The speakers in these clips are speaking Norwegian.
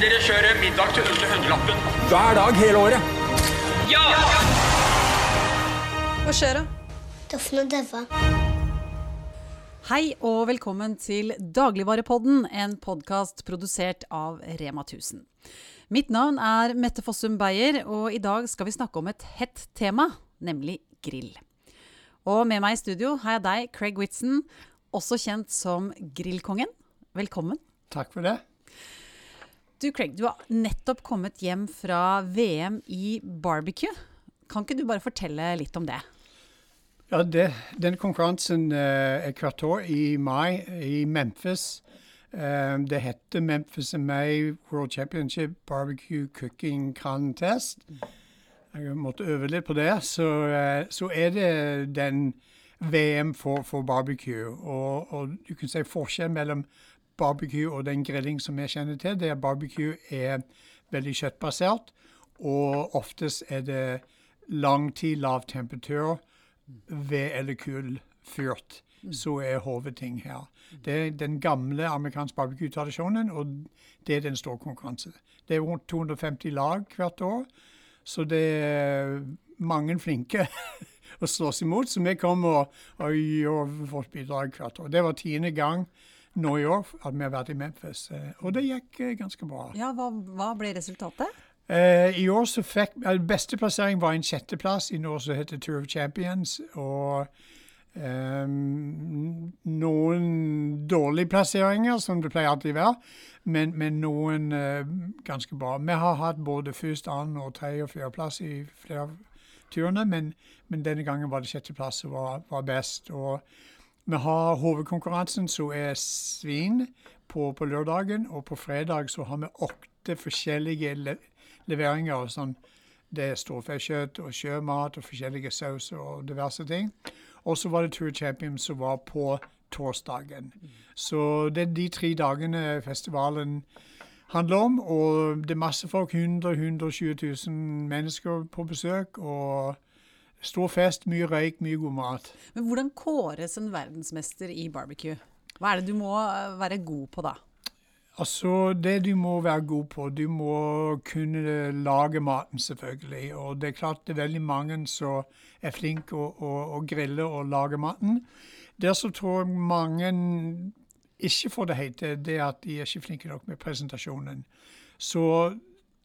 dere kjøre middag til under hundrelappen? Hver dag hele året. Ja! Hva skjer da? Og Døva. Hei og velkommen til Dagligvarepodden, en podkast produsert av Rema 1000. Mitt navn er Mette Fossum Beyer, og i dag skal vi snakke om et hett tema, nemlig grill. Og med meg i studio har jeg deg, Craig Whitson, også kjent som Grillkongen. Velkommen. Takk for det. Du Craig, du har nettopp kommet hjem fra VM i barbecue. Kan ikke du bare fortelle litt om det? Ja, det, Den konkurransen uh, er hvert år i mai i Memphis. Um, det heter Memphis and May World Championship Barbecue Cooking Contest. Jeg måtte øve litt på det. Så, uh, så er det den VM for, for barbecue. Og, og, du kan si forskjellen mellom barbecue og den grilling som jeg kjenner til, det er barbecue er veldig kjøttbasert. Og oftest er det lang tid, lav temperatur ved eller kull fyrt. Så er hovedting her. Det er den gamle amerikanske barbecue-tradisjonen, og det er den store konkurranse. Det er rundt 250 lag hvert år, så det er mange flinke å slåss imot. Så vi kommer og, og gjør vårt bidrag hvert år. Det var tiende gang i år at vi har vært i Memphis, og det gikk ganske bra. Ja, Hva, hva ble resultatet? Uh, I år så fikk uh, Beste plassering var en sjetteplass i noe som heter Tour of Champions. Og um, noen dårlige plasseringer, som det pleier alltid å være, men, men noen uh, ganske bra. Vi har hatt både først, annen, og tredje- og fjerdeplass i flere av turene, men, men, denne gangen var det sjetteplass som var, var, best. Og vi har hovedkonkurransen, som er svin, på, på lørdagen, og på fredag så har vi åtte forskjellige le leveringer. Sånn, det er storfekjøtt og sjømat og forskjellige sauser og diverse ting. Og så var det Tour Champion som var på torsdagen. Så det er de tre dagene festivalen handler om. Og det er masse folk, 100 120 000 mennesker på besøk. og Stor fest, mye røyk, mye god mat. Men Hvordan kåres en verdensmester i barbecue? Hva er det du må være god på da? Altså, Det du må være god på, du må kunne lage maten, selvfølgelig. Og det er klart det er veldig mange som er flinke å, å, å grille og lage maten. Det som tror jeg mange ikke får det helt til, det er at de er ikke flinke nok med presentasjonen. Så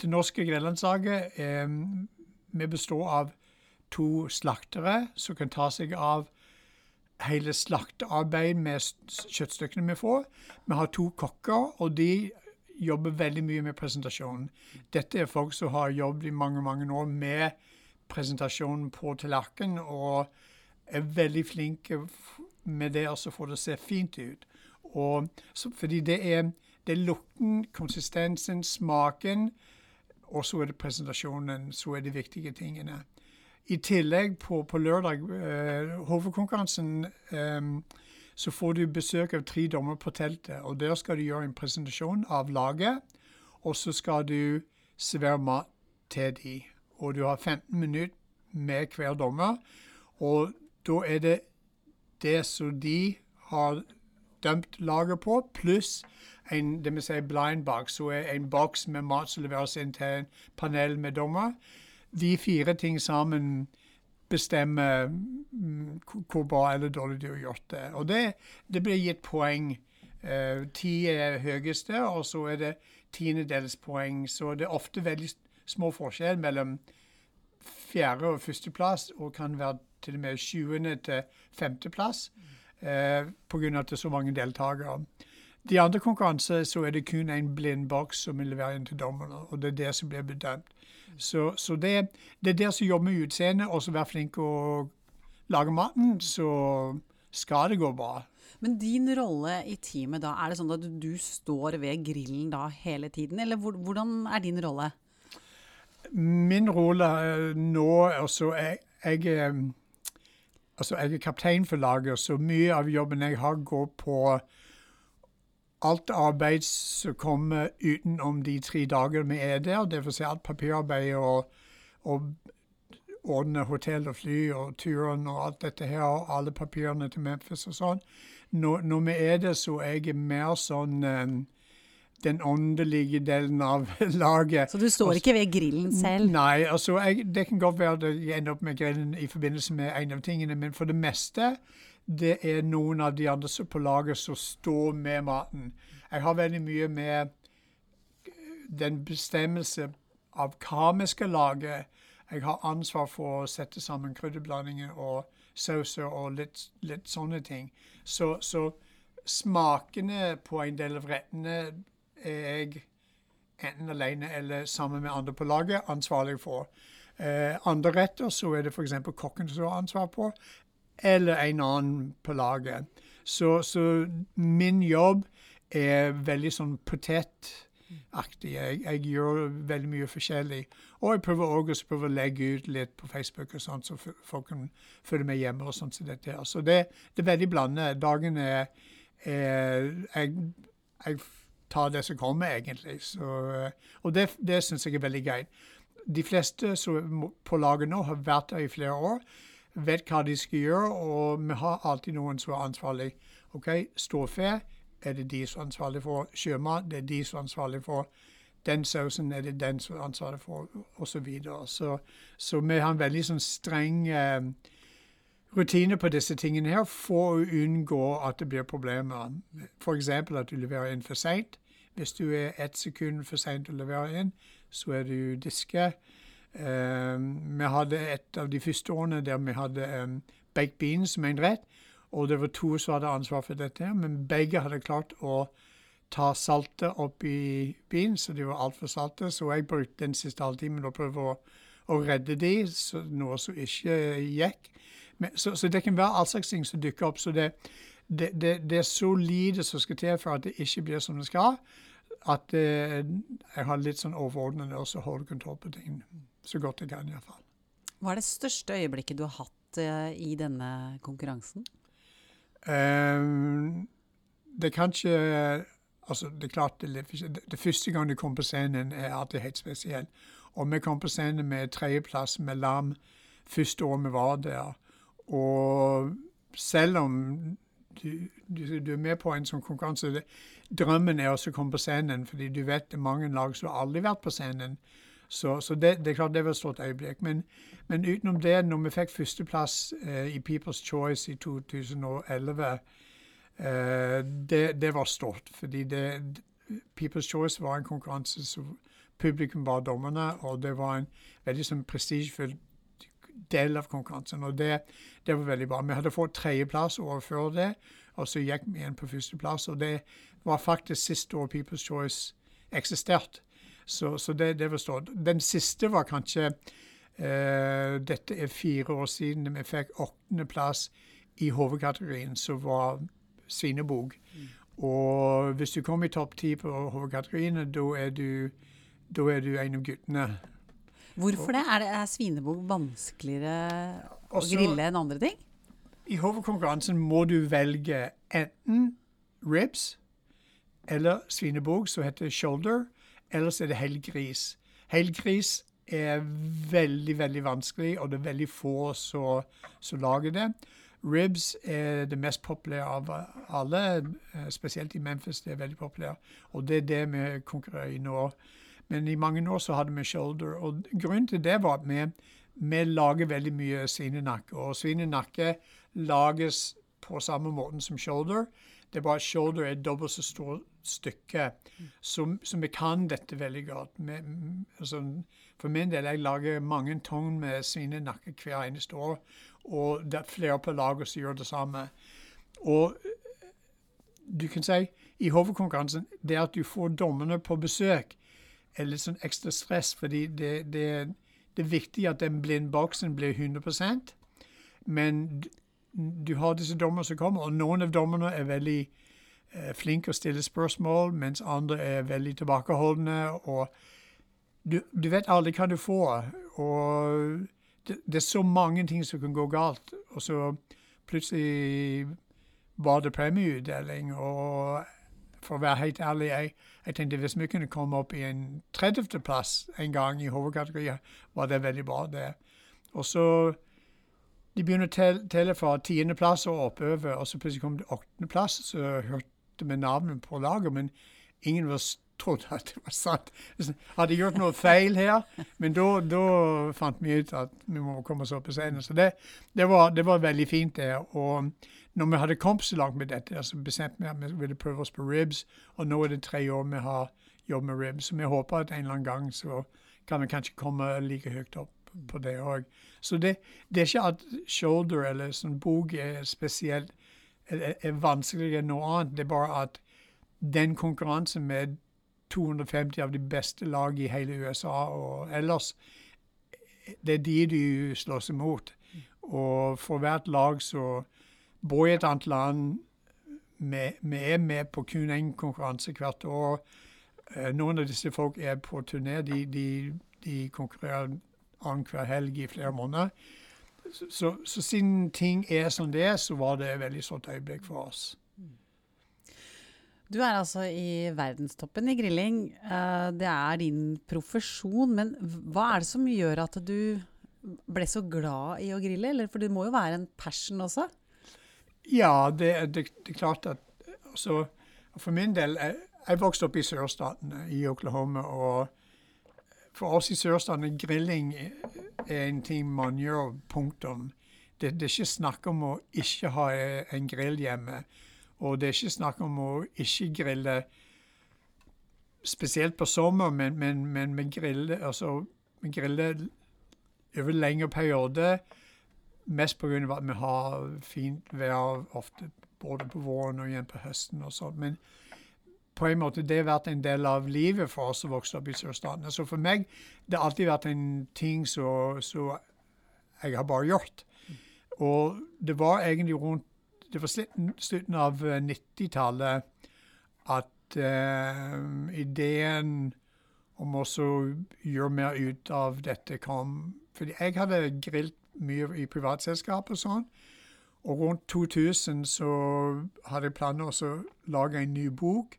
det norske grillandslaget eh, vi består av to slaktere som kan ta seg av hele slaktearbeidet med kjøttstykkene vi får. Vi har to kokker, og de jobber veldig mye med presentasjonen. Dette er folk som har jobbet i mange mange år med presentasjonen på tallerkenen, og er veldig flinke med det og så får det se fint ut. Og, så, fordi det er, det er lukten, konsistensen, smaken, og så er det presentasjonen så er de viktige tingene. I tillegg på, på lørdag, eh, hovedkonkurransen, eh, så får du besøk av tre dommer på teltet. og Der skal du gjøre en presentasjon av laget, og så skal du servere mat til dem. Og du har 15 minutter med hver dommer. Og da er det det som de har dømt laget på, pluss en det vi sier blind box, som er en boks med mat som leveres inn til en panel med dommer de fire ting sammen bestemmer mm, hvor bra eller dårlig du har gjort det. Og det, det blir gitt poeng. Uh, ti er høyeste, og så er det tiendedels poeng. Så det er ofte veldig små forskjell mellom fjerde- og førsteplass, og kan være til og med sjuende til femteplass, uh, pga. at det er så mange deltakere. De andre konkurranser så er det kun en blindboks som vil levere inn til dommerne, og det er det som blir bedømt. Så, så det, det, er der som jobber med utseendet, og så være flink å lage maten, så skal det gå bra. Men din rolle i teamet da, er det sånn at du står ved grillen da hele tiden, eller hvordan er din rolle? Min rolle eh, nå altså jeg, jeg, eh, altså jeg er kaptein for laget, så mye av jobben jeg har, går på alt arbeid som kommer utenom de tre dagene vi er der, dvs. Si alt papirarbeid og, og ordne hotell og fly og turen og alt dette her, og alle papirene til Memphis og sånn. Når, når, vi er der, så er jeg mer sånn um, den åndelige delen av laget. Så du står også, ikke ved grillen selv? Nei, altså jeg, det kan godt være at jeg ender opp med grillen i forbindelse med en av tingene, men for det meste det er noen av de andre på laget som står med maten. Jeg har veldig mye med den bestemmelse av hva vi skal lage. Jeg har ansvar for å sette sammen krydderblandinger og sauser og litt, litt sånne ting. Så, så smakene på en del av rettene er jeg enten alene eller sammen med andre på laget ansvarlig for. Eh, andre retter så er det f.eks. kokken som har ansvar på, eller en annen på laget. Så, så min jobb er veldig sånn potetaktig. Jeg, jeg gjør veldig mye forskjellig. Og jeg prøver også å legge ut litt på Facebook og sånt, så folk kan følge med hjemme og sånt som dette. Så det, det er veldig blandet. Dagen er, er jeg, jeg tar det som kommer, egentlig. Så, og det, det syns jeg er veldig greit. De fleste som er på laget nå, har vært der i flere år, vet hva de skal gjøre, og vi har alltid noen som er ansvarlig. OK, storfe er det de som er ansvarlig for. Sjømat det er de som er ansvarlig for. Den sausen er det den som er ansvarlig for, osv. Så, videre. så Så vi har en veldig sånn streng eh, rutine på disse tingene her for å unngå at det blir problemer. F.eks. at du leverer inn for seint. Hvis du er ett sekund for seint å levere inn, så er du diska. Um, vi hadde et av de første årene der vi hadde um, baked beans som en rett, og det var to som hadde ansvar for dette, her, men begge hadde klart å ta saltet opp i bilen, så de var altfor salte, så jeg brukte den siste halvtimen å prøve å, å redde de, så, noe som ikke gikk. Men, så, så det kan være all slags ting som dukker opp. så det, det, det, det er så lite som skal til for at det ikke blir som det skal, at eh, jeg har litt sånn overordnet også holder kontroll på tingene. Så godt jeg kan, iallfall. Hva er det største øyeblikket du har hatt uh, i denne konkurransen? Um, det er ikke altså Det er klart det, det, det første gang du kommer på scenen, er alltid helt spesielt. Og vi kom på scenen med tredjeplass med Lam første år vi var der. Og selv om du, du, du er med på en sånn konkurranse Drømmen er også å komme på scenen, fordi du vet det er mange lag som har aldri vært på scenen. Så, så det, det er klart det var et stort øyeblikk. Men, men utenom det, når vi fikk førsteplass eh, i People's Choice i 2011, eh, det, det var stort. Fordi det, People's Choice var en konkurranse som publikum var dommerne, og det var en veldig sånn prestisjefull del av konkurransen. Og det, det var veldig bra. Vi hadde fått tredjeplass året før det, og så gikk vi igjen på førsteplass. Og det var faktisk siste år People's Choice eksisterte. Så, så det, det forstår jeg. Den siste var kanskje eh, Dette er fire år siden vi fikk åttendeplass i hovedkategorien, som var svinebok. Og hvis du kom i topp ti på hovedkategoriene, da er, er du en av guttene. Hvorfor det? Er, det, er svinebog vanskeligere å Også- grille enn andre ting? I hovedkonkurransen må du velge enten ribs eller svinebog, som heter shoulder, eller så er det helgris. Helgris er veldig, veldig vanskelig, og det er veldig få som lager det. Ribs er det mest populære av alle, eh, spesielt i Memphis. Det er veldig populært. Og det er det vi konkurrerer i nå. Men i mange år så hadde vi shoulder. Og grunnen til det var at vi, vi lager veldig mye svinenakke. Og svinenakke lages på samme måten som shoulder. Det er bare at shoulder er dobbelt så stort stykke. Så, så vi kan dette veldig godt. Vi, altså, for min del, jeg lager mange tonn med svinenakke hver eneste år. Og det er flere på laget som gjør det samme. Og du kan si i hovedkonkurransen det at du får dommerne på besøk, er litt sånn ekstra stress, fordi det, det, det er viktig at den blindboksen blir 100% Men du har disse dommerne som kommer, og noen av dommerne er veldig eh, flinke å stille spørsmål, mens andre er veldig tilbakeholdne. og du, du vet aldri hva du får. Og det, det er så mange ting som kan gå galt. Og så plutselig var det premieutdeling. Og for å være helt ærlig, jeg, jeg tenkte hvis vi kunne komme opp i en 30.-plass en gang i hovedkategorien, var det veldig bra, det. Og så De begynner å telle, fra tiendeplass og oppover, og så plutselig kom det åttendeplass. Så hørte vi navnet på laget, men ingen var, trodde at det var sant. Hadde gjort noe feil her, men da fant vi ut at vi må komme oss opp på scenen. Så det, det, var, det var, veldig fint, det. Og når vi hadde kommet så langt med dette, så bestemte vi at vi ville prøve oss på ribs. Og nå er det tre år vi har jobbet med ribs. Så vi håper at en eller annen gang så kan vi kanskje komme like høyt opp på det òg. Så det, det, er ikke at shoulder eller sånn bok er spesielt er, er vanskeligere enn noe annet. Det er bare at den konkurransen med 250 av de beste lag i hele USA og ellers, det er de du slåss imot. Og for hvert lag så bor i et annet land Vi er med på kun én konkurranse hvert år. Eh, noen av disse folk er på turné. De, de, de konkurrerer annenhver helg i flere måneder. Så, så, så, siden ting er som det er, så var det et veldig stort øyeblikk for oss. Du er altså i verdenstoppen i grilling. Eh, det er din profesjon. Men hva er det som gjør at du ble så glad i å grille? Eller, for det må jo være en passion også? Ja, det, det, det er klart at altså, For min del Jeg, jeg vokste opp i sørstatene, i Oklahoma. og for oss i sørstatene grilling er en ting man gjør, punktum. Det, det, er ikke snakk om å ikke ha en grill hjemme. Og det er ikke snakk om å ikke grille spesielt på sommer, men, men, men vi griller altså, over lengre perioder. Mest pga. at vi har fint vær ofte både på våren og igjen på høsten. og sånt. Men på en måte det har vært en del av livet for oss som vokste opp i sørstatene. Så for meg det har alltid vært en ting som jeg har bare gjort. Og det var egentlig rundt det var slutten av 90-tallet eh, at uh, ideen om å gjøre mer ut av dette kom. Fordi jeg hadde grilt mye i privatselskap og sånn. Og rundt 2000 så hadde jeg planer om å lage en ny bok.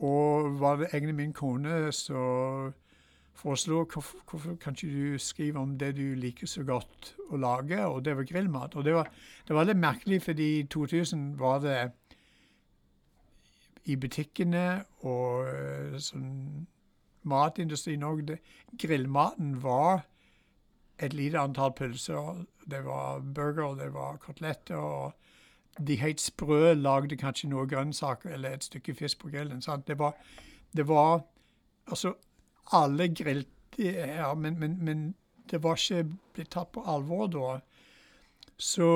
Og var det egentlig min kone som foreslo hvorfor, hvorfor kan ikke du skrive om det du liker så godt å lage, og det var grillmat. Og det var, det var litt merkelig, fordi i 2000 var det i butikkene og eh, sånn matindustrien òg Grillmaten var et lite antall pølser. Det var burger, det var koteletter. og De helt sprø lagde kanskje noe grønnsaker eller et stykke fisk på grillen. Sant? Det var, det var altså alle grilte her, men, men, men, det var ikke blitt tatt på alvor da. Så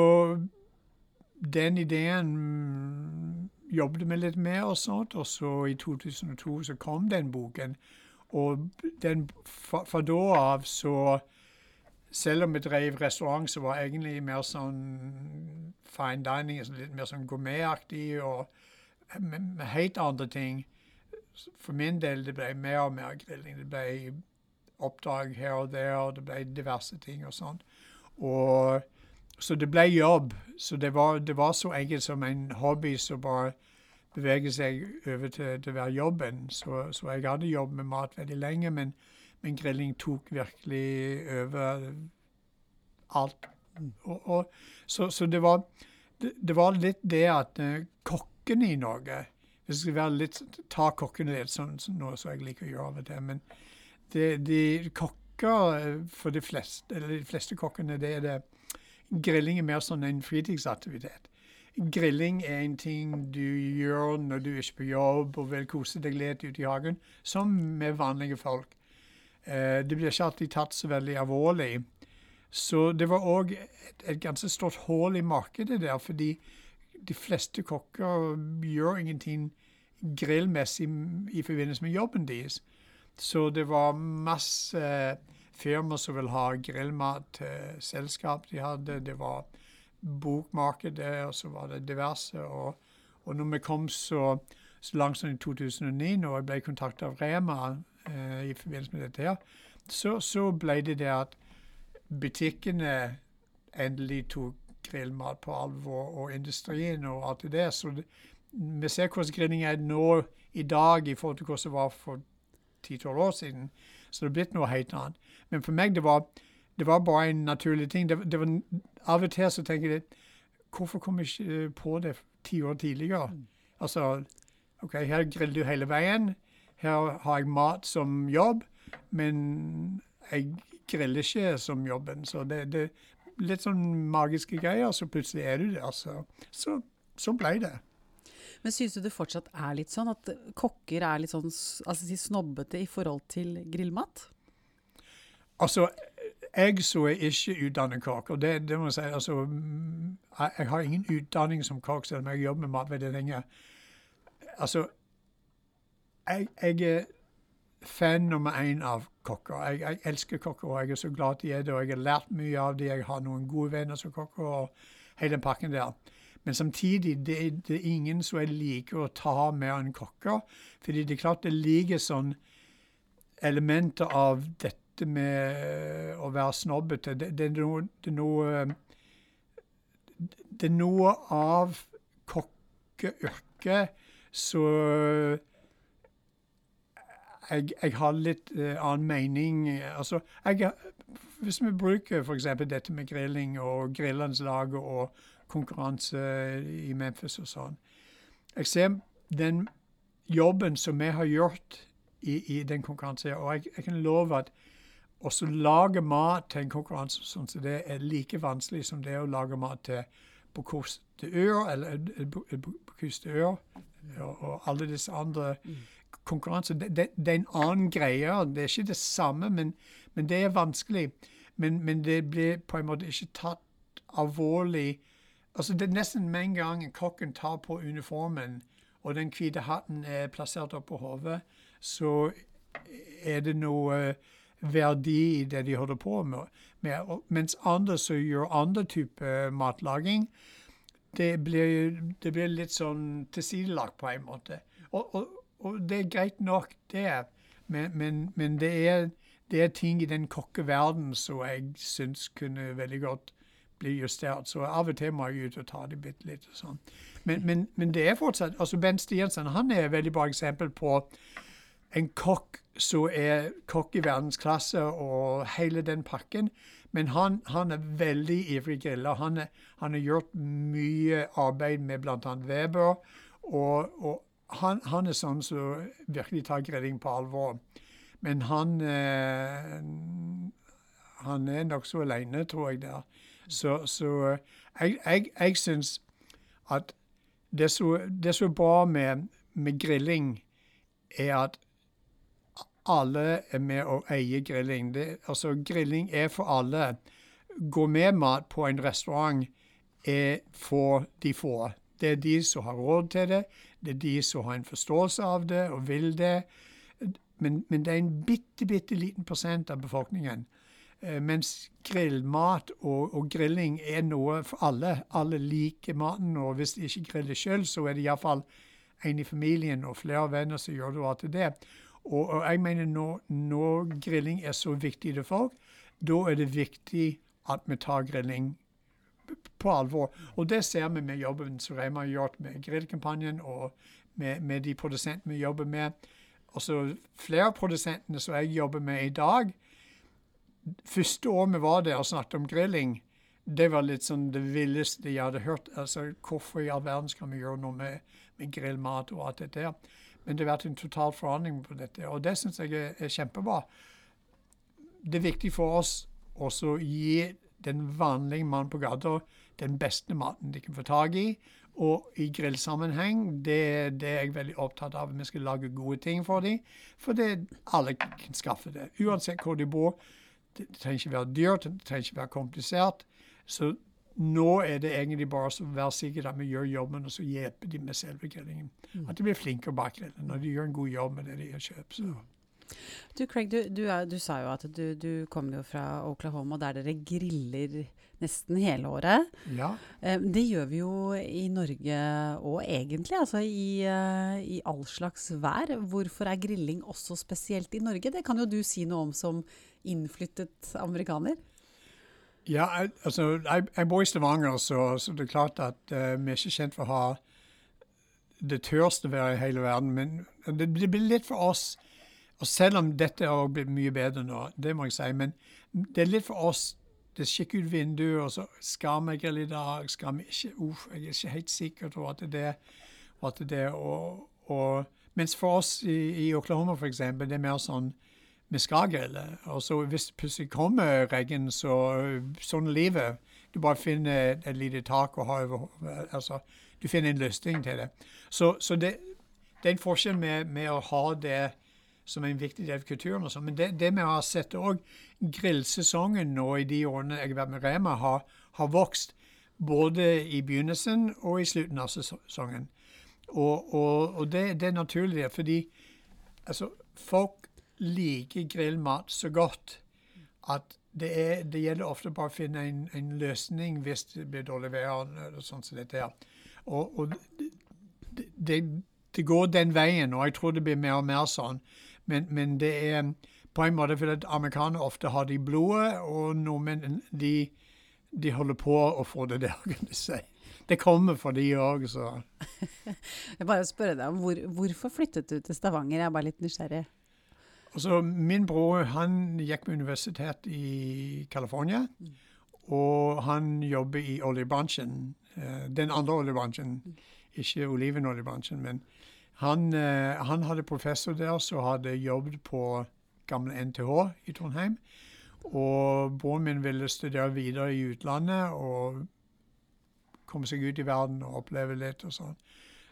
den ideen jobbet vi litt med, og sånt, og så i 2002 så kom den boken. Og den, fra, fra da av så Selv om vi drev restaurant, så var egentlig mer sånn fine dining, litt mer sånn gourmetaktig, og med helt andre ting for min del det ble mer og mer grilling. Det ble oppdrag her og der, og det ble diverse ting og sånn. Og, så det ble jobb. Så det var, det var, så enkelt som en hobby som bare beveger seg over til, til å være jobben. Så, så, jeg hadde jobb med mat veldig lenge, men, men grilling tok virkelig over alt. Og, og, så, så det, var, det, det, var litt det at uh, kokkene i Norge hvis jeg skal litt, ta kokkene litt, sånn, sånn noe som jeg liker å gjøre av og til. Men det, de kokker eh, for de fleste, eller de fleste kokkene, det er det Grilling er mer sånn en fritidsaktivitet. Grilling er en ting du gjør når du er ikke på jobb og vil kose deg litt ute i hagen, som med vanlige folk. Eh, det blir ikke alltid tatt så veldig alvorlig. Så det var òg et, et ganske stort hull i markedet der, fordi de fleste kokker gjør ingenting grillmessig i forbindelse med jobben deres. Så det var masse firmaer som ville ha grillmat til selskap de hadde. Det var bokmarkedet, og så var det diverse. Og, og når vi kom så, så langt som i 2009, når jeg ble kontaktet av Rema eh, i forbindelse med dette, her, så, så ble det det at butikkene endelig tok grillmat på alvor, og industrien og alt det der. Så det, vi ser hvordan grilling er nå i dag i forhold til hvordan det var for 10-12 år siden. Så det er blitt noe helt annet. Men for meg det var, det var bare en naturlig ting. Det, det var, av og til så tenker jeg Hvorfor kom jeg ikke på det ti år tidligere? Mm. Altså, OK, her griller du hele veien. Her har jeg mat som jobb, men jeg griller ikke som jobben. Så det, det er litt sånn magiske greier, så plutselig er du der. Så, så, så ble det. Men syns du det fortsatt er litt sånn at kokker er litt sånn altså, snobbete i forhold til grillmat? Altså, jeg så er ikke utdannet kokk, og det, det må jeg si. Altså, jeg, jeg har ingen utdanning som kokk, selv om jeg jobber med mat veldig lenge. Altså, jeg, jeg er fan nummer én av kokker. Jeg, jeg elsker kokker, og jeg er så glad de er det, og jeg har lært mye av dem. Jeg har noen gode venner som kokker, og hele den pakken der. Men samtidig, det, det er ingen som jeg liker å ta mer enn kokker. Fordi det er klart det ligger sånn elementer av dette med å være snobbete. Det, det, er noe, det, er noe, det er noe av kokkeyrket så jeg, jeg har litt uh, annen mening. Altså, jeg, hvis vi bruker f.eks. dette med grilling og grillandslaget og konkurranse i Memphis og sånn Jeg ser den jobben som vi har gjort i, i den konkurransen, og jeg, jeg kan love at også lage mat til en konkurranse sånn som det er like vanskelig som det å lage mat til Bocuse d'Or, eller eh, Bo- eh, og, og alle disse andre konkurranser. Det, det, det er en annen greie. Det er ikke det samme, men, men det er vanskelig. Men, men det blir på en måte ikke tatt alvorlig. Altså Det er nesten med en gang kokken tar på uniformen, og den hvite hatten er plassert oppå hodet, så er det noe verdi i det de holder på med. mens andre som gjør andre typer matlaging, det blir, det blir litt sånn tilsidelagt på en måte. Og, og, og det er greit nok, det. Men, men, men det, er, det er ting i den kokkeverdenen som jeg syns kunne veldig godt bli justert. Så av og til må jeg ut og ta det bitte litt. og sånn. Men, men, det er fortsatt altså Ben Stiansen han er et veldig bra eksempel på en kokk som er kokk i verdensklasse og hele den pakken. Men han, han er veldig ivrig griller. Han, han har gjort mye arbeid med bl.a. Weber. Og, og han, han er sånn som virkelig tar grilling på alvor. Men han eh, Han er nokså aleine, tror jeg, der. Så, så eh, jeg, jeg, jeg syns at det som er bra med, med grilling, er at alle er med og eier grilling. Det, altså, grilling er for alle. Gå med mat på en restaurant er for de få. Det er de som har råd til det, det er de som har en forståelse av det og vil det. Men, men det er en bitte, bitte liten prosent av befolkningen. Eh, mens grillmat og, og grilling er noe for alle. Alle liker maten, og hvis de ikke griller sjøl, så er det iallfall en i familien og flere venner som gjør det til det. Og, og jeg mener når, når grilling er så viktig til folk, da er det viktig at vi tar grilling på alvor. Og det ser vi med jobben som Rema har gjort med grillkampanjen, og med, med de produsentene vi jobber med. Også flere av produsentene som jeg jobber med i dag. Første år vi var der og snakket om grilling, det var litt sånn det villeste jeg hadde hørt. Altså, Hvorfor i all verden skal vi gjøre noe med, med grillmat og alt dette der? Men det har vært en total forandring på dette, og det syns jeg er, er kjempebra. Det er viktig for oss også å gi den vanlige mannen på gata den beste maten de kan få tak i. Og i grillsammenheng, det, det er jeg veldig opptatt av. Vi skal lage gode ting for dem. For det, alle kan skaffe det, uansett hvor de bor. Det, trenger ikke være dyrt, det trenger ikke være komplisert. Så nå er det egentlig bare å være sikker at vi gjør jobben, og så hjelper de med selve grillingen. At de blir flinkere å bakgrille når de gjør en god jobb med det de har kjøpt. Så. Du Craig, du, du, er, du sa jo at du, du kommer jo fra Oklahoma, der dere griller nesten hele året. Ja. Eh, Det gjør vi jo i Norge òg, egentlig. Altså i, eh, i all slags vær. Hvorfor er grilling også spesielt i Norge? Det kan jo du si noe om som innflyttet amerikaner. Ja, jeg, altså, jeg, jeg bor i Stavanger, så, så det er klart at uh, vi er ikke kjent for å ha det tørste været i hele verden. Men det, det blir litt for oss Og selv om dette har blitt mye bedre nå, det må jeg si, men det er litt for oss det kikker ut vinduet, og så skal vi grille i dag, skal vi ikke Uff, jeg er ikke helt sikker på at det er det. Og at det er og, Mens for oss i, i Oklahoma, eksempel, det er mer sånn vi skal grille. Og så hvis det plutselig kommer regn, så sånn er livet. Du bare finner et, lite tak og har over Altså, du finner en løsning til det. Så, så det, det, er en forskjell med, med, å ha det som en viktig del av kulturen. og sånn. Men det, det vi har sett òg, grillsesongen nå i de årene jeg har vært med Rema, har, har vokst. Både i begynnelsen og i slutten av sesongen. Og, og, og det, det, er naturlig, fordi altså, folk liker grillmat så godt at det, er, det, gjelder ofte bare å finne en, en, løsning hvis det blir dårlig vær. Og sånn som dette her. Og, og det, det, det, går den veien, og jeg tror det blir mer og mer sånn. Men, men det er på en måte fordi amerikanere ofte har det i blodet, og nordmenn de, de, holder på å få det der. kan du si. Det kommer for de òg, så Jeg bare spørre deg om hvor, Hvorfor flyttet du til Stavanger? Jeg er bare litt nysgjerrig. Altså, min bror han gikk på universitet i California. Mm. Og han jobber i oljebransjen. Uh, den andre oljebransjen. Mm. Ikke olivenoljebransjen, men han, uh, han, hadde professor der som hadde jobbet på gamle NTH i Trondheim. Og broren min ville studere videre i utlandet og komme seg ut i verden og oppleve litt og sånn.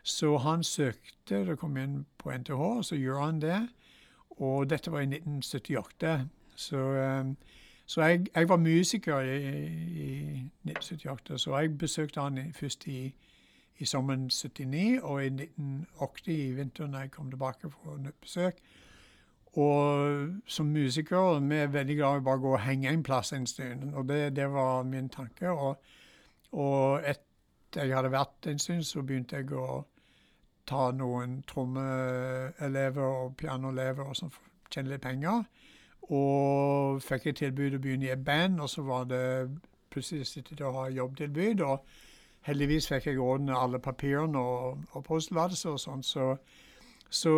Så han søkte å komme inn på NTH, og så gjorde han det. Og dette var i 1978. Så, um, så jeg, jeg, var musiker i, i, 1978, så jeg besøkte han først i, i sommeren 79, og i 1980, i vinteren, da jeg kom tilbake for nytt besøk. Og som musiker vi er veldig glad i bare å gå og henge en plass en stund. Og det, det var min tanke. Og, og etter jeg hadde vært en stund, så begynte jeg å ta noen trommeelever og pianoelever og sånn, tjene litt penger. Og fikk et tilbud å begynne i et band, og så var det plutselig sittet og ha jobbtilbud. Og heldigvis fikk jeg ordne alle papirene og oppholdstillatelse og sånn. Så, så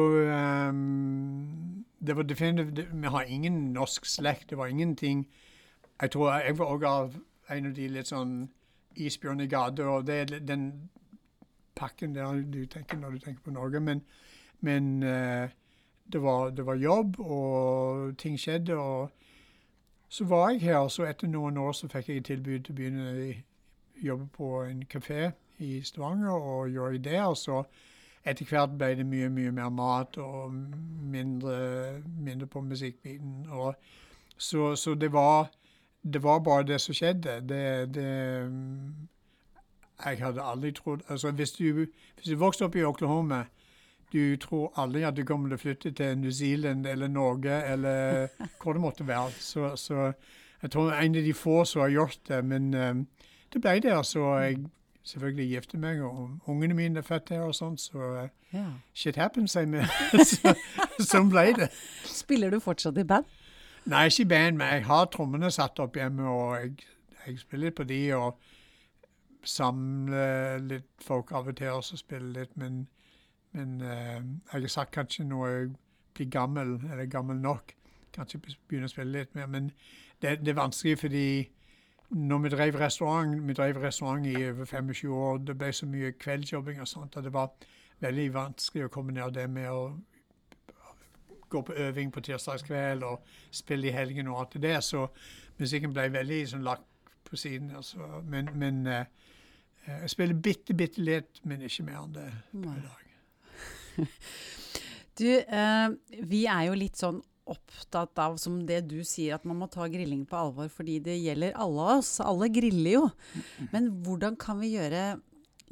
um, det var definitivt Vi har ingen norsk slekt. Det var ingenting Jeg tror jeg var også av en av de litt sånn isbjørn i gata. Og det, er den pakken der du tenker når du tenker på Norge. Men, men uh, det, var, det, var, jobb, og ting skjedde. og så var jeg her, så etter noen år så fikk jeg tilbud til å begynne å jobbe på en kafé i Stavanger og gjøre det. Og så etter hvert ble det mye, mye mer mat og mindre, mindre på musikkbiten. Og så, så det, var, det var bare det som skjedde. Det, det jeg hadde aldri trodd altså Hvis du, hvis du vokste opp i Oklahoma, du tror aldri at du kommer til å flytte til New Zealand eller Norge eller hvor det måtte være. Så, så jeg tror jeg er en av de få som har gjort det. Men um, det ble det. Så jeg selvfølgelig gifte meg, og ungene mine er født her og sånn, så uh, ja. shit happens, jeg så, sånn ble det. Spiller du fortsatt i band? Nei, ikke i band, men jeg har trommene satt opp hjemme, og jeg, jeg spiller litt på de. og samler litt folk av og til og spille litt. Men, men uh, jeg har sagt kanskje når jeg blir gammel, eller gammel nok, kanskje begynner å spille litt mer. Men det, det er vanskelig fordi når vi drev restaurant, vi drev restaurant i over 25 år, det ble så mye kveldsjobbing og sånt, at det var veldig vanskelig å kombinere det med å gå på øving på tirsdagskveld og spille i helgen og alt det. Så musikken ble veldig sånn, lagt på siden. Altså. Men, men uh, jeg spiller bitte, bitte litt, men ikke mer enn det i dag. du, uh, vi er jo litt sånn opptatt av, som det du sier, at man må ta grilling på alvor, fordi det gjelder alle oss. Alle griller jo. Men hvordan kan vi gjøre,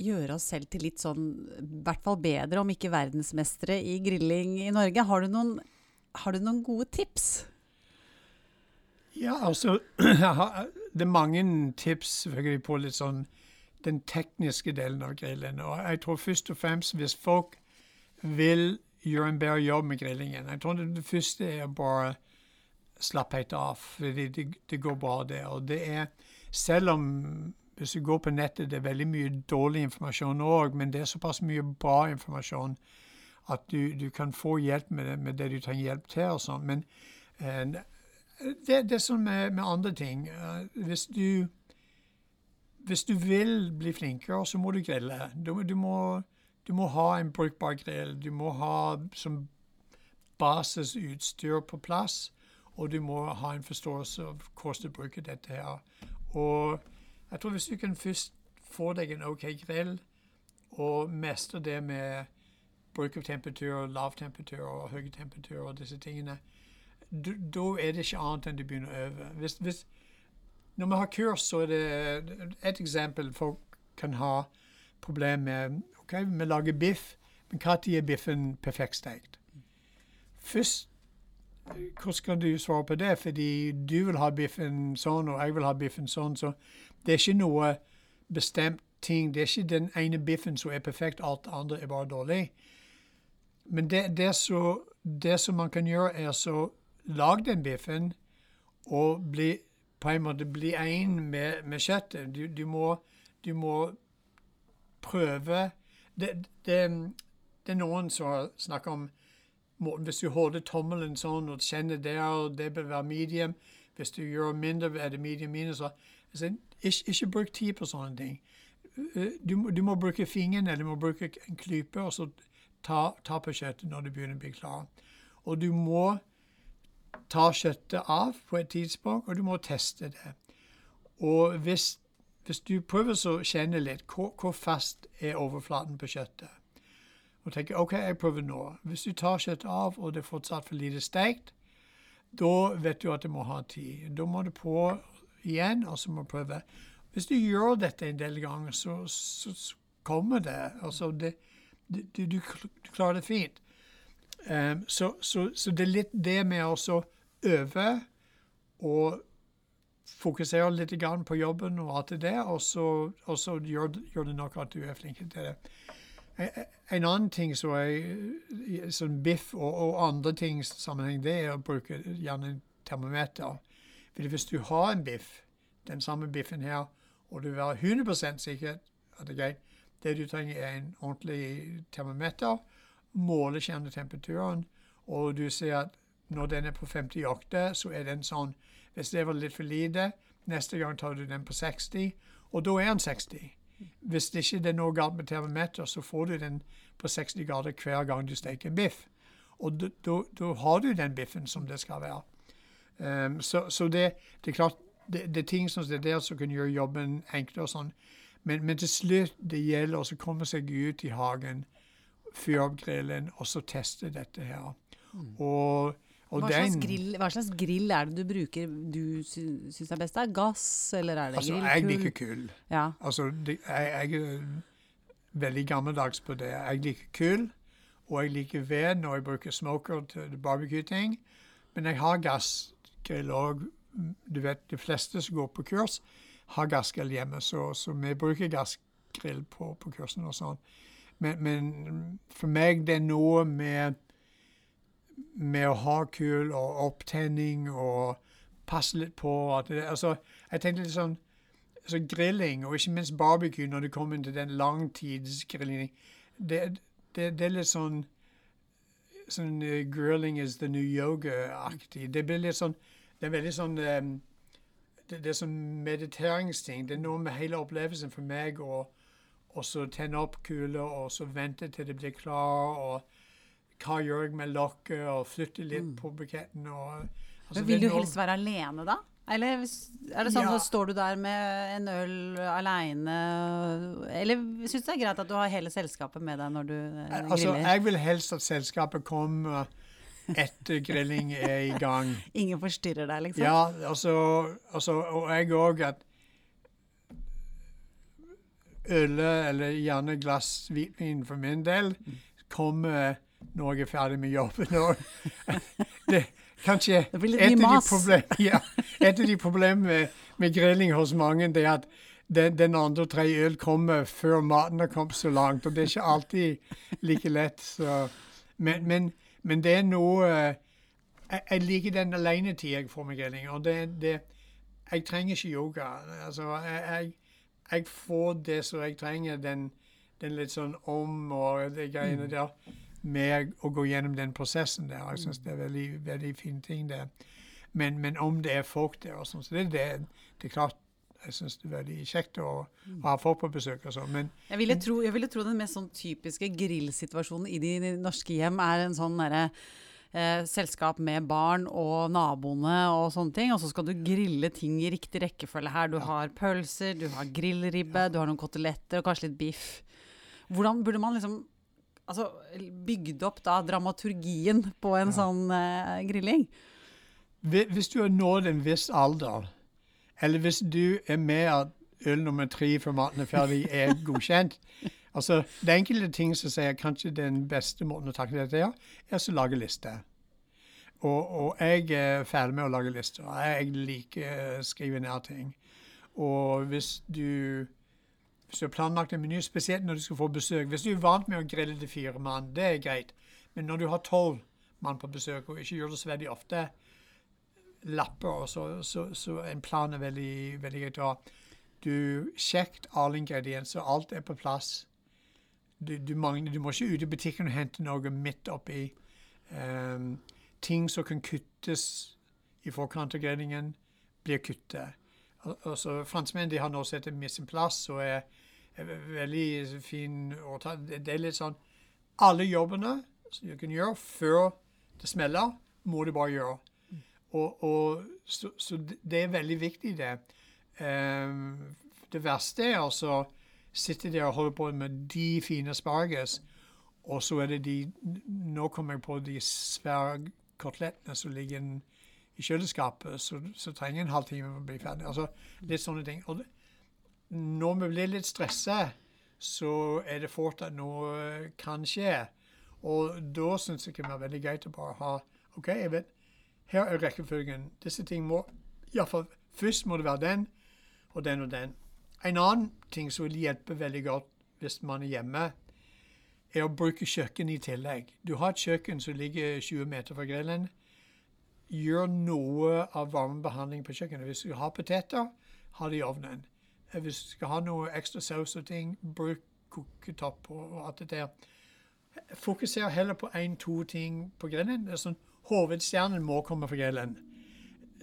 gjøre oss selv til litt sånn, i hvert fall bedre, om ikke verdensmestere i grilling i Norge? Har du noen, har du noen gode tips? Ja, altså Det er mange tips på litt sånn den tekniske delen av grillen. Og jeg tror først og fremst hvis folk vil gjøre en bedre jobb med grillingen Jeg tror det, første er bare slappe helt av. fordi det, det, går bra, det. Og det er Selv om hvis du går på nettet, det er veldig mye dårlig informasjon òg, men det er såpass mye bra informasjon at du, du kan få hjelp med det, med det, du trenger hjelp til. og sånn. Men eh, det, det er sånn med, med andre ting. Uh, hvis du hvis du vil bli flinkere, så må du grille. Du, du, må, du må ha en brukbar grill. Du må ha som basisutstyr på plass, og du må ha en forståelse av hvordan du bruker dette her. Og jeg tror hvis du kan først få deg en OK grill, og mestre det med bruk av temperatur, lav temperatur og høy temperatur og disse tingene, da er det ikke annet enn du begynner å øve. Hvis, hvis, når vi har kurs, så er det et eksempel folk kan ha problemer med OK, vi lager biff, men når er biffen perfekt stekt? Først hvordan kan du svare på det? Fordi du vil ha biffen sånn, og jeg vil ha biffen sånn. Så det er ikke noe bestemt ting. Det er ikke den ene biffen som er perfekt, alt det andre er bare dårlig. Men det, det, så, det som man kan gjøre, er så lag den biffen og bli på en måte bli én med, med, kjøttet. Du, du, må, du må, prøve det, det, det, er noen som snakker om hvis du holder tommelen sånn og kjenner der, det bør være medium. Hvis du gjør mindre, er det medium minus. Altså, ikke, ikke bruk tid på sånne ting. Du, du må bruke fingeren eller du må bruke en klype og så ta, ta på kjøttet når det begynner å bli klart. Og du må ta kjøttet av på et tidspunkt, og du må teste det. Og hvis, hvis du prøver å kjenne litt hvor, hvor, fast er overflaten på kjøttet, og tenker OK, jeg prøver nå. Hvis du tar kjøttet av, og det er fortsatt for lite steikt, da vet du at det må ha tid. Da må du på igjen, og så må du prøve. Hvis du gjør dette en del ganger, så, så, så kommer det. Altså, det, du, du, du, klarer det fint. Um, så, så, det er litt det med å øve og fokusere litt på jobben og alt det der, og så, og så gjør, gjør, det nok at du er flink til det. En annen ting som er sånn biff og, og andre ting sammenheng, det er å bruke gjerne en termometer. Fordi hvis du har en biff, den samme biffen her, og du vil være 100 sikker at det er greit, det du trenger, er en ordentlig termometer. Måle kjernetemperaturen, og du ser at når den er på 58, så er den sånn Hvis det var litt for lite, neste gang tar du den på 60, og da er den 60. Hvis det ikke er noe galt med termometer, så får du den på 60 grader hver gang du steker en biff. Og da har du den biffen som det skal være. Um, så, så det, det, er klart det, det, er ting som det der som kan gjøre jobben enklere. og sånn. Men, men, til slutt det gjelder å komme seg ut i hagen, fyre opp grillen og så teste dette her. Mm. Og, og hva, slags grill, hva, slags grill, er det du bruker du syns er best? Er gass, eller er det altså, grill? Jeg liker kull. Ja. Altså, jeg, jeg, er veldig gammeldags på det. Jeg liker kull, og jeg liker ved når jeg bruker smoker til barbecue-ting. Men jeg har gassgrill òg. Du vet, de fleste som går på kurs, har gassgrill hjemme, så, så, vi bruker gassgrill på, på kursene og sånn. Men, men, for meg det er noe med, med å ha kull og opptenning og passe litt på det, altså, Jeg tenkte litt sånn så grilling, og ikke minst barbecue når det kommer til den langtidsgrilling, det, det, det, er litt sånn sånn uh, grilling is the new yoga-aktig. Det blir litt sånn Det er veldig sånn um, det, det, er sånn mediteringsting. Det er noe med hele opplevelsen for meg å så tenne opp kuler og så vente til det blir klar. og Hva gjør jeg med lokket, og flytte litt mm. på buketten. Og, altså, Men Vil du helst være alene da? Eller er det sånn ja. at står du der med en øl aleine Eller syns du det er greit at du har hele selskapet med deg når du eh, altså, griller? Altså, jeg vil helst at selskapet kommer etter grilling er i gang. Ingen forstyrrer deg, liksom? Ja, altså, altså og jeg òg at Øl, eller gjerne glass hvitvin for min del, kommer når jeg er ferdig med jobben. det, kanskje et av, problem, ja, et av de problemene med, med, grilling hos mange, det er at den, den andre og tredje øl kommer før maten har kommet så langt. Og det er ikke alltid like lett. Så. Men, men men det er noe eh, Jeg, jeg liker den alenetida jeg får med grilling. Og det, det, Jeg trenger ikke yoga. Altså, jeg, jeg, får det som jeg trenger, den, den litt sånn om og de greiene mm. der, med å gå gjennom den prosessen der. Jeg syns det er veldig, veldig fin ting, det. Men, men, om det er folk der og sånn, så det, det, det er klart Jeg syns det er veldig kjekt å, ha folk på besøk og sånn. Men Jeg ville, tro, jeg ville tro den mest sånn typiske grillsituasjonen i de norske hjem er en sånn derre eh, selskap med barn og naboene og sånne ting. Og så skal du grille ting i riktig rekkefølge her. Du har pølser, du har grillribbe, du har noen koteletter og kanskje litt biff. Hvordan burde man liksom altså, bygd opp da dramaturgien på en sånn uh, grilling? Hvis du har nådd en viss alder, eller hvis du er med at øl nummer tre for maten er ferdig, er godkjent altså, Det er enkelte ting som sier kanskje den beste måten å takle dette er, er å lage liste. Og, og jeg er ferdig med å lage lister. Jeg liker å skrive ned ting. Og hvis du hvis du har planlagt en meny, spesielt når du skal få besøk Hvis du er vant med å grille til fire mann, det er greit. Men når du har tolv mann på besøk, og ikke gjør det så veldig ofte, lapper, så, så, så en plan er veldig, veldig greit å. Du sjekker alle ingredienser, alt er på plass. Du, du, mangler, du må ikke ut i butikken og hente noe midt oppi. Um, ting som kan kuttes i forkant av grillingen, blir kuttet. Al- Altså, Franskmenn har nå sett en mise en plass og er, veldig fin å ta. Det, er litt sånn Alle jobbene som du kan gjøre før det smeller, må du bare gjøre. Og, og, så, så det er veldig viktig, det. Um, det verste er altså sitte der og holde på med de fine asparges, og så er det de Nå kommer jeg på de svære kotelettene som ligger i kjøleskapet, så, så trenger en halvtime for å bli ferdig. Altså, litt sånne ting. Og det, når vi blir litt stressa, så er det fort at noe kan skje. Og da syns jeg det kan være veldig greit å bare ha OK, jeg vet her er rekkefølgen. Disse ting må Iallfall først må det være den og den og den. En annen ting som vil hjelpe veldig godt hvis man er hjemme, er å bruke kjøkken i tillegg. Du har et kjøkken som ligger 20 meter fra grillen. Gjør noe av varmebehandling på kjøkkenet. Hvis du har poteter, ha det i ovnen. Eh, Hvis du skal ha noe ekstra saus og ting, bruk koketopp og alt det der. Fokuser heller på én-to ting på grillen. Sånn, Hovedstjernen må komme fra grillen.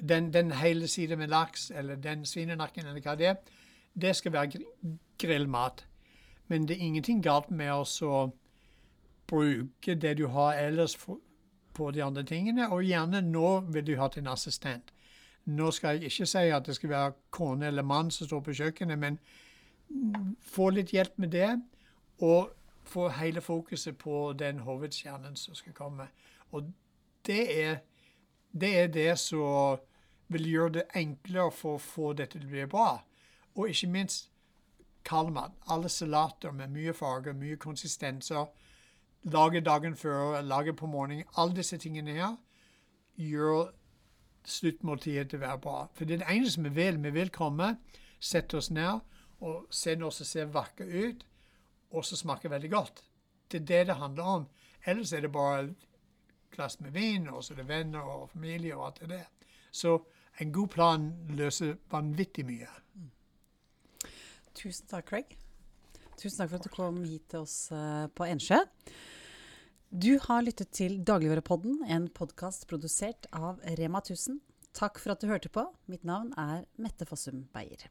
Den, den hele siden med laks eller den svinenakken eller hva det er, det skal være grillmat. Men det er ingenting galt med å bruke det du har ellers på de andre tingene, og gjerne nå vil du ha til en assistent. Nå skal jeg ikke si at det skal være kone eller mann som står på kjøkkenet, men få litt hjelp med det, og få hele fokuset på den hovedstjernen som skal komme. Og det er det, er det som vil gjøre det enklere for å få dette til å bli bra. Og ikke minst kaldmat. Alle salater med mye farger, mye konsistenser. Lage dagen før, lage på morgenen. Alle disse tingene her gjør sluttmåltidet til å være bra. For det er det eneste vi vil. Vi vil komme, sette oss ned og se noe som ser vakkert ut, og som smaker veldig godt. Det er det det handler om. Ellers er det bare et glass med vin, og så er det venner og familie og alt det der. Så en god plan løser vanvittig mye. Tusen takk, Craig. Tusen takk for at du kom hit til oss eh, på Ensjø. Du har lyttet til Dagligvarepodden, en podkast produsert av Rema 1000. Takk for at du hørte på. Mitt navn er Mette Fossum Beyer.